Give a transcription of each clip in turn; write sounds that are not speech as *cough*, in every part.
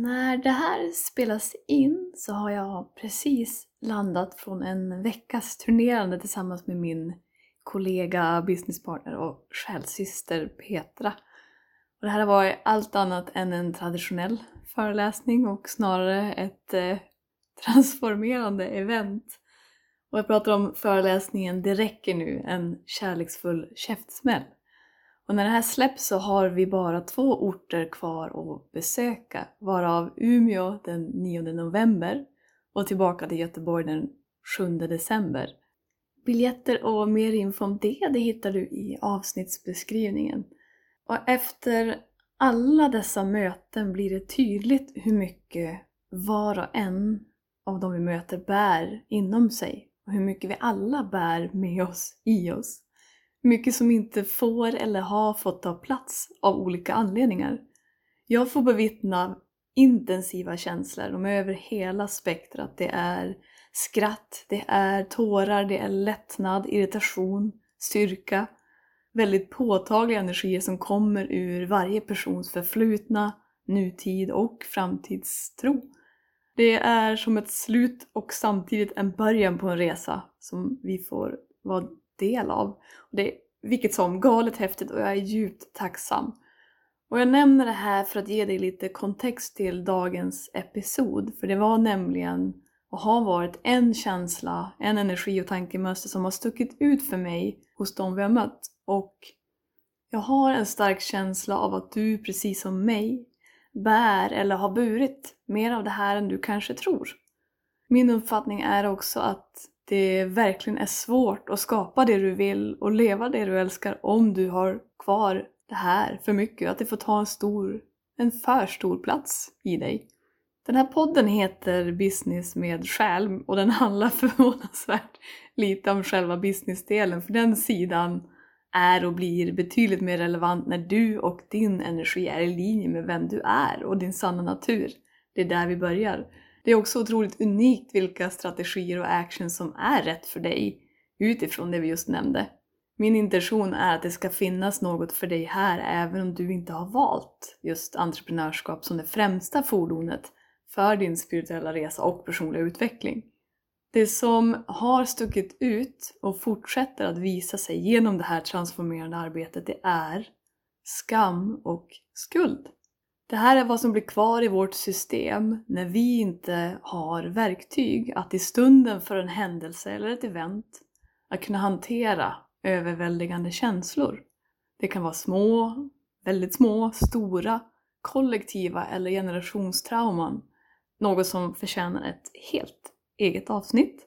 När det här spelas in så har jag precis landat från en veckas turnerande tillsammans med min kollega, businesspartner och själssyster Petra. Och det här har varit allt annat än en traditionell föreläsning och snarare ett eh, transformerande event. Och jag pratar om föreläsningen Det räcker nu, en kärleksfull käftsmäll. Och när det här släpps så har vi bara två orter kvar att besöka, varav Umeå den 9 november och tillbaka till Göteborg den 7 december. Biljetter och mer info om det, det hittar du i avsnittsbeskrivningen. Och efter alla dessa möten blir det tydligt hur mycket var och en av de vi möter bär inom sig och hur mycket vi alla bär med oss, i oss. Mycket som inte får eller har fått ta plats av olika anledningar. Jag får bevittna intensiva känslor, de är över hela spektrat. Det är skratt, det är tårar, det är lättnad, irritation, styrka. Väldigt påtagliga energier som kommer ur varje persons förflutna, nutid och framtidstro. Det är som ett slut och samtidigt en början på en resa som vi får vara del av. Det är vilket som galet häftigt och jag är djupt tacksam. Och jag nämner det här för att ge dig lite kontext till dagens episod, för det var nämligen och har varit en känsla, en energi och tankemönster som har stuckit ut för mig hos de vi har mött. Och jag har en stark känsla av att du, precis som mig, bär eller har burit mer av det här än du kanske tror. Min uppfattning är också att det verkligen är svårt att skapa det du vill och leva det du älskar om du har kvar det här för mycket. Att det får ta en stor, en för stor plats i dig. Den här podden heter Business med själ och den handlar *laughs* förvånansvärt lite om själva businessdelen för den sidan är och blir betydligt mer relevant när du och din energi är i linje med vem du är och din sanna natur. Det är där vi börjar. Det är också otroligt unikt vilka strategier och actions som är rätt för dig utifrån det vi just nämnde. Min intention är att det ska finnas något för dig här även om du inte har valt just entreprenörskap som det främsta fordonet för din spirituella resa och personliga utveckling. Det som har stuckit ut och fortsätter att visa sig genom det här transformerande arbetet det är skam och skuld. Det här är vad som blir kvar i vårt system när vi inte har verktyg att i stunden för en händelse eller ett event att kunna hantera överväldigande känslor. Det kan vara små, väldigt små, stora, kollektiva eller generationstrauman. Något som förtjänar ett helt eget avsnitt.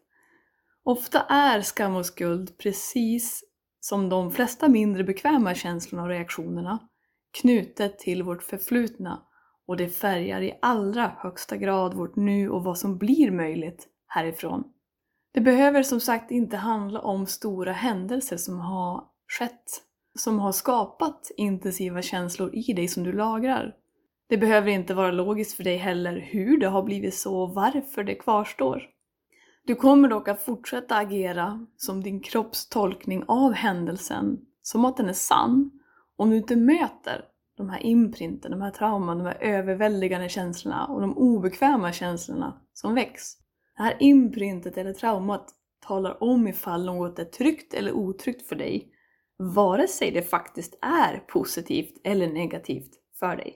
Ofta är skam och skuld precis som de flesta mindre bekväma känslorna och reaktionerna knutet till vårt förflutna och det färgar i allra högsta grad vårt nu och vad som blir möjligt härifrån. Det behöver som sagt inte handla om stora händelser som har skett, som har skapat intensiva känslor i dig som du lagrar. Det behöver inte vara logiskt för dig heller hur det har blivit så och varför det kvarstår. Du kommer dock att fortsätta agera som din kropps tolkning av händelsen, som att den är sann om du inte möter de här imprinten, de här trauman, de här överväldigande känslorna och de obekväma känslorna som väcks. Det här imprintet eller traumat talar om ifall något är tryggt eller otryggt för dig, vare sig det faktiskt är positivt eller negativt för dig.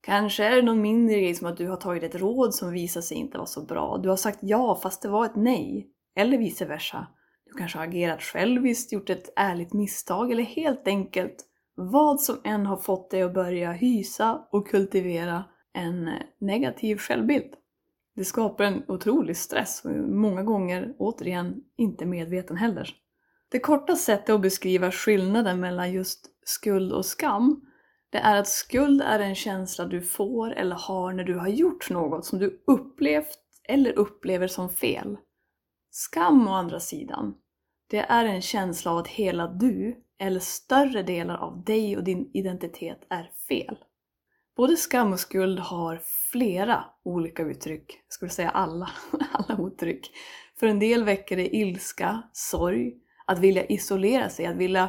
Kanske är det någon mindre grej som att du har tagit ett råd som visar sig inte vara så bra. Du har sagt ja fast det var ett nej. Eller vice versa. Du kanske har agerat själviskt, gjort ett ärligt misstag eller helt enkelt vad som än har fått dig att börja hysa och kultivera en negativ självbild. Det skapar en otrolig stress och många gånger, återigen, inte medveten heller. Det korta sättet att beskriva skillnaden mellan just skuld och skam det är att skuld är en känsla du får eller har när du har gjort något som du upplevt eller upplever som fel. Skam å andra sidan, det är en känsla av att hela du, eller större delar av dig och din identitet, är fel. Både skam och skuld har flera olika uttryck. Jag skulle säga alla, *laughs* alla uttryck. För en del väcker det ilska, sorg, att vilja isolera sig, att vilja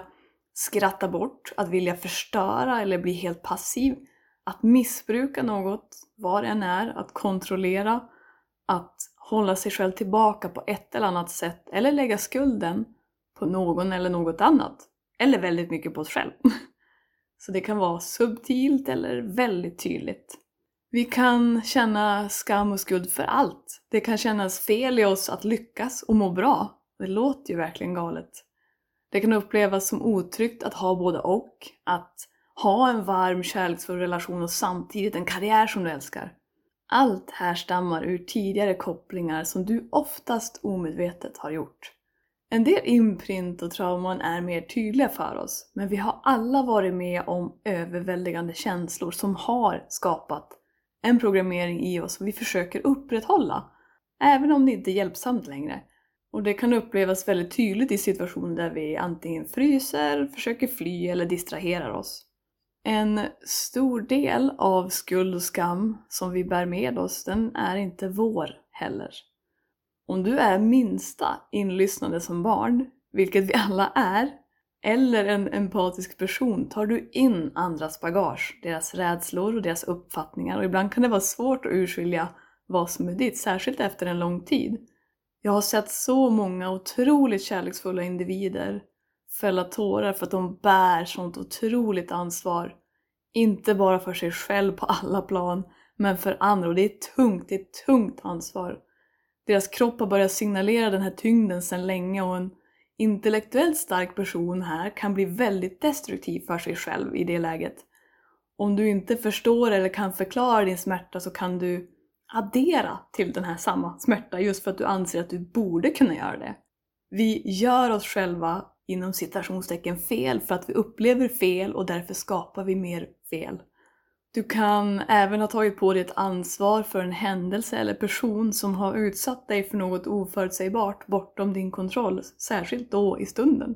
skratta bort, att vilja förstöra eller bli helt passiv, att missbruka något, vad det än är, att kontrollera, att hålla sig själv tillbaka på ett eller annat sätt eller lägga skulden på någon eller något annat. Eller väldigt mycket på oss själv. *laughs* Så det kan vara subtilt eller väldigt tydligt. Vi kan känna skam och skuld för allt. Det kan kännas fel i oss att lyckas och må bra. Det låter ju verkligen galet. Det kan upplevas som otryggt att ha både och. Att ha en varm kärleksfull relation och samtidigt en karriär som du älskar. Allt härstammar ur tidigare kopplingar som du oftast omedvetet har gjort. En del imprint och trauman är mer tydliga för oss, men vi har alla varit med om överväldigande känslor som har skapat en programmering i oss som vi försöker upprätthålla, även om det inte är hjälpsamt längre. Och det kan upplevas väldigt tydligt i situationer där vi antingen fryser, försöker fly eller distraherar oss. En stor del av skuld och skam som vi bär med oss, den är inte vår heller. Om du är minsta inlyssnande som barn, vilket vi alla är, eller en empatisk person tar du in andras bagage, deras rädslor och deras uppfattningar och ibland kan det vara svårt att urskilja vad som är ditt, särskilt efter en lång tid. Jag har sett så många otroligt kärleksfulla individer fälla tårar för att de bär sånt otroligt ansvar. Inte bara för sig själv på alla plan, men för andra. Och det är tungt, det är ett tungt ansvar. Deras kropp har börjat signalera den här tyngden sedan länge och en intellektuellt stark person här kan bli väldigt destruktiv för sig själv i det läget. Om du inte förstår eller kan förklara din smärta så kan du addera till den här samma smärta just för att du anser att du borde kunna göra det. Vi gör oss själva inom citationstecken fel för att vi upplever fel och därför skapar vi mer fel. Du kan även ha tagit på dig ett ansvar för en händelse eller person som har utsatt dig för något oförutsägbart bortom din kontroll, särskilt då i stunden.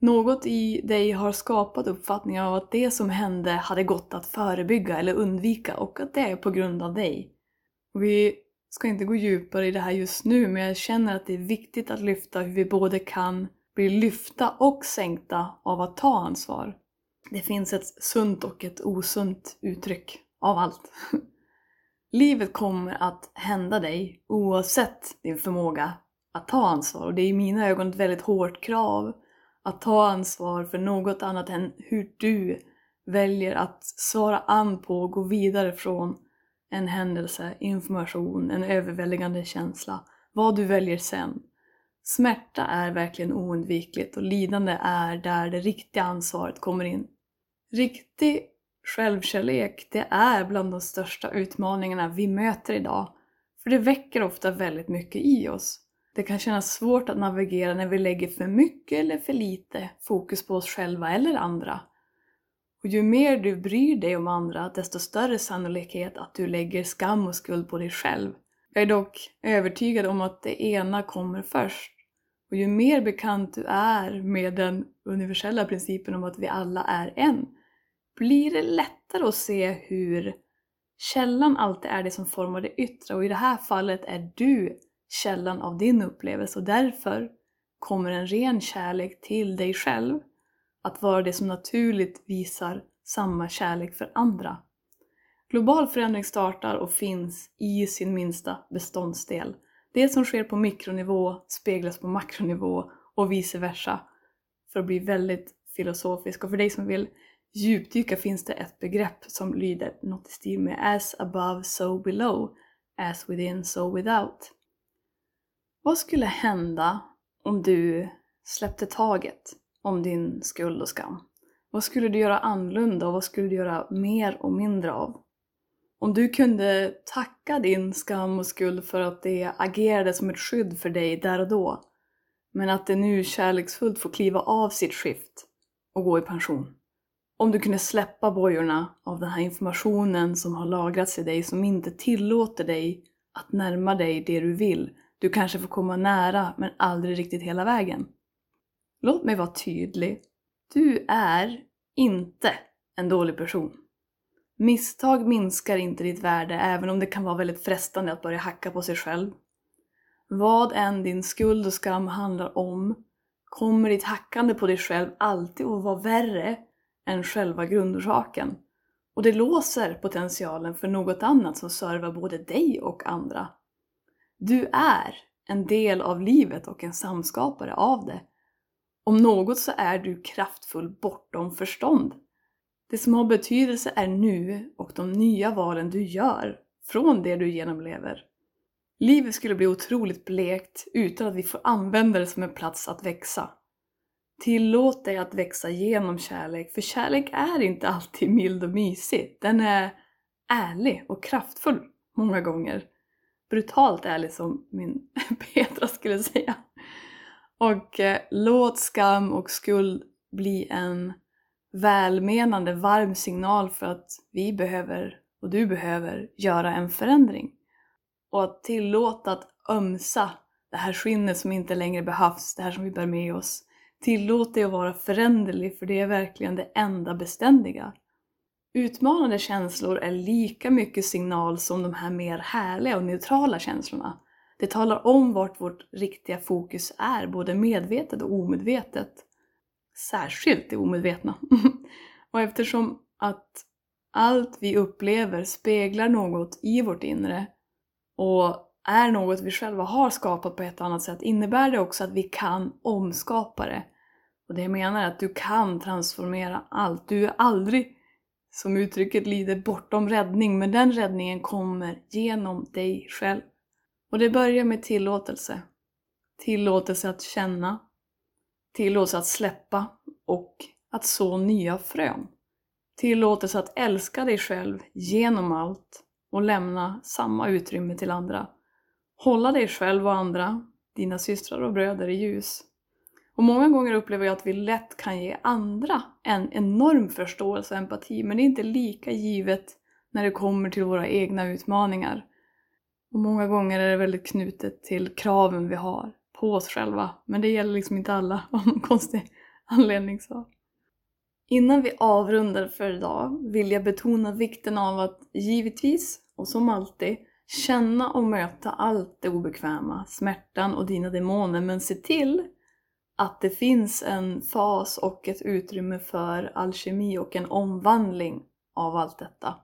Något i dig har skapat uppfattningen av att det som hände hade gått att förebygga eller undvika och att det är på grund av dig. Vi ska inte gå djupare i det här just nu men jag känner att det är viktigt att lyfta hur vi både kan blir lyfta och sänkta av att ta ansvar. Det finns ett sunt och ett osunt uttryck av allt. *laughs* Livet kommer att hända dig oavsett din förmåga att ta ansvar och det är i mina ögon ett väldigt hårt krav att ta ansvar för något annat än hur du väljer att svara an på och gå vidare från en händelse, information, en överväldigande känsla. Vad du väljer sen. Smärta är verkligen oundvikligt och lidande är där det riktiga ansvaret kommer in. Riktig självkärlek, det är bland de största utmaningarna vi möter idag. För det väcker ofta väldigt mycket i oss. Det kan kännas svårt att navigera när vi lägger för mycket eller för lite fokus på oss själva eller andra. Och ju mer du bryr dig om andra, desto större sannolikhet att du lägger skam och skuld på dig själv. Jag är dock övertygad om att det ena kommer först. Och ju mer bekant du är med den universella principen om att vi alla är en, blir det lättare att se hur källan alltid är det som formar det yttre och i det här fallet är du källan av din upplevelse och därför kommer en ren kärlek till dig själv att vara det som naturligt visar samma kärlek för andra. Global förändring startar och finns i sin minsta beståndsdel. Det som sker på mikronivå speglas på makronivå och vice versa. För att bli väldigt filosofisk och för dig som vill djupdyka finns det ett begrepp som lyder något i stil med as above so below, as within so without. Vad skulle hända om du släppte taget om din skuld och skam? Vad skulle du göra annorlunda och vad skulle du göra mer och mindre av? Om du kunde tacka din skam och skuld för att det agerade som ett skydd för dig där och då, men att det nu kärleksfullt får kliva av sitt skift och gå i pension. Om du kunde släppa bojorna av den här informationen som har lagrats i dig som inte tillåter dig att närma dig det du vill. Du kanske får komma nära men aldrig riktigt hela vägen. Låt mig vara tydlig. Du är inte en dålig person. Misstag minskar inte ditt värde även om det kan vara väldigt frestande att börja hacka på sig själv. Vad än din skuld och skam handlar om kommer ditt hackande på dig själv alltid att vara värre än själva grundorsaken. Och det låser potentialen för något annat som servar både dig och andra. Du är en del av livet och en samskapare av det. Om något så är du kraftfull bortom förstånd. Det som har betydelse är nu och de nya valen du gör från det du genomlever. Livet skulle bli otroligt blekt utan att vi får använda det som en plats att växa. Tillåt dig att växa genom kärlek, för kärlek är inte alltid mild och mysig. Den är ärlig och kraftfull många gånger. Brutalt ärlig som min *laughs* Petra skulle säga. Och eh, låt skam och skuld bli en välmenande, varm signal för att vi behöver, och du behöver, göra en förändring. Och att tillåta att ömsa det här skinnet som inte längre behövs, det här som vi bär med oss. Tillåt dig att vara föränderlig för det är verkligen det enda beständiga. Utmanande känslor är lika mycket signal som de här mer härliga och neutrala känslorna. Det talar om vart vårt riktiga fokus är, både medvetet och omedvetet. Särskilt det omedvetna. *laughs* och eftersom att allt vi upplever speglar något i vårt inre och är något vi själva har skapat på ett annat sätt innebär det också att vi kan omskapa det. Och det jag menar är att du kan transformera allt. Du är aldrig, som uttrycket lyder, bortom räddning, men den räddningen kommer genom dig själv. Och det börjar med tillåtelse. Tillåtelse att känna, tillåtelse att släppa och att så nya frön. Tillåtelse att älska dig själv genom allt och lämna samma utrymme till andra. Hålla dig själv och andra, dina systrar och bröder i ljus. Och många gånger upplever jag att vi lätt kan ge andra en enorm förståelse och empati, men det är inte lika givet när det kommer till våra egna utmaningar. Och många gånger är det väldigt knutet till kraven vi har på oss själva, men det gäller liksom inte alla *laughs* av någon konstig anledning. Så. Innan vi avrundar för idag vill jag betona vikten av att givetvis, och som alltid, känna och möta allt det obekväma, smärtan och dina demoner, men se till att det finns en fas och ett utrymme för alkemi och en omvandling av allt detta.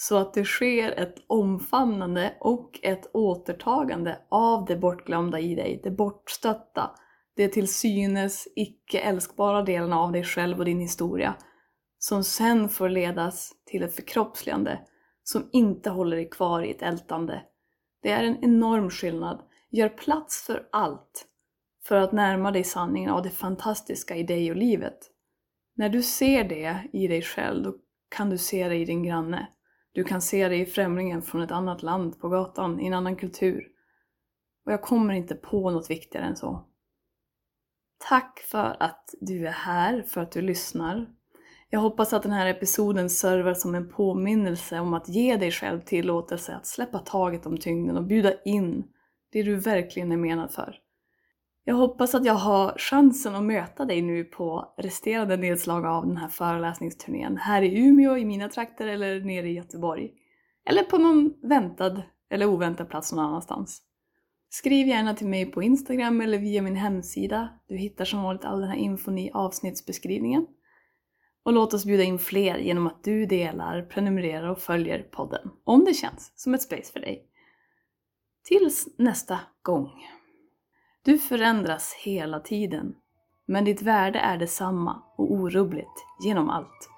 Så att det sker ett omfamnande och ett återtagande av det bortglömda i dig, det bortstötta, det till synes icke älskbara delarna av dig själv och din historia, som sen får ledas till ett förkroppsligande som inte håller dig kvar i ett ältande. Det är en enorm skillnad. Gör plats för allt för att närma dig sanningen av det fantastiska i dig och livet. När du ser det i dig själv, då kan du se det i din granne. Du kan se det i främlingen från ett annat land, på gatan, i en annan kultur. Och jag kommer inte på något viktigare än så. Tack för att du är här, för att du lyssnar. Jag hoppas att den här episoden servar som en påminnelse om att ge dig själv tillåtelse att släppa taget om tyngden och bjuda in det du verkligen är menad för. Jag hoppas att jag har chansen att möta dig nu på resterande nedslag av den här föreläsningsturnén här i Umeå, i mina trakter eller nere i Göteborg. Eller på någon väntad eller oväntad plats någon annanstans. Skriv gärna till mig på Instagram eller via min hemsida. Du hittar som vanligt all den här infon i avsnittsbeskrivningen. Och låt oss bjuda in fler genom att du delar, prenumererar och följer podden. Om det känns som ett space för dig. Tills nästa gång. Du förändras hela tiden, men ditt värde är detsamma och orubbligt genom allt.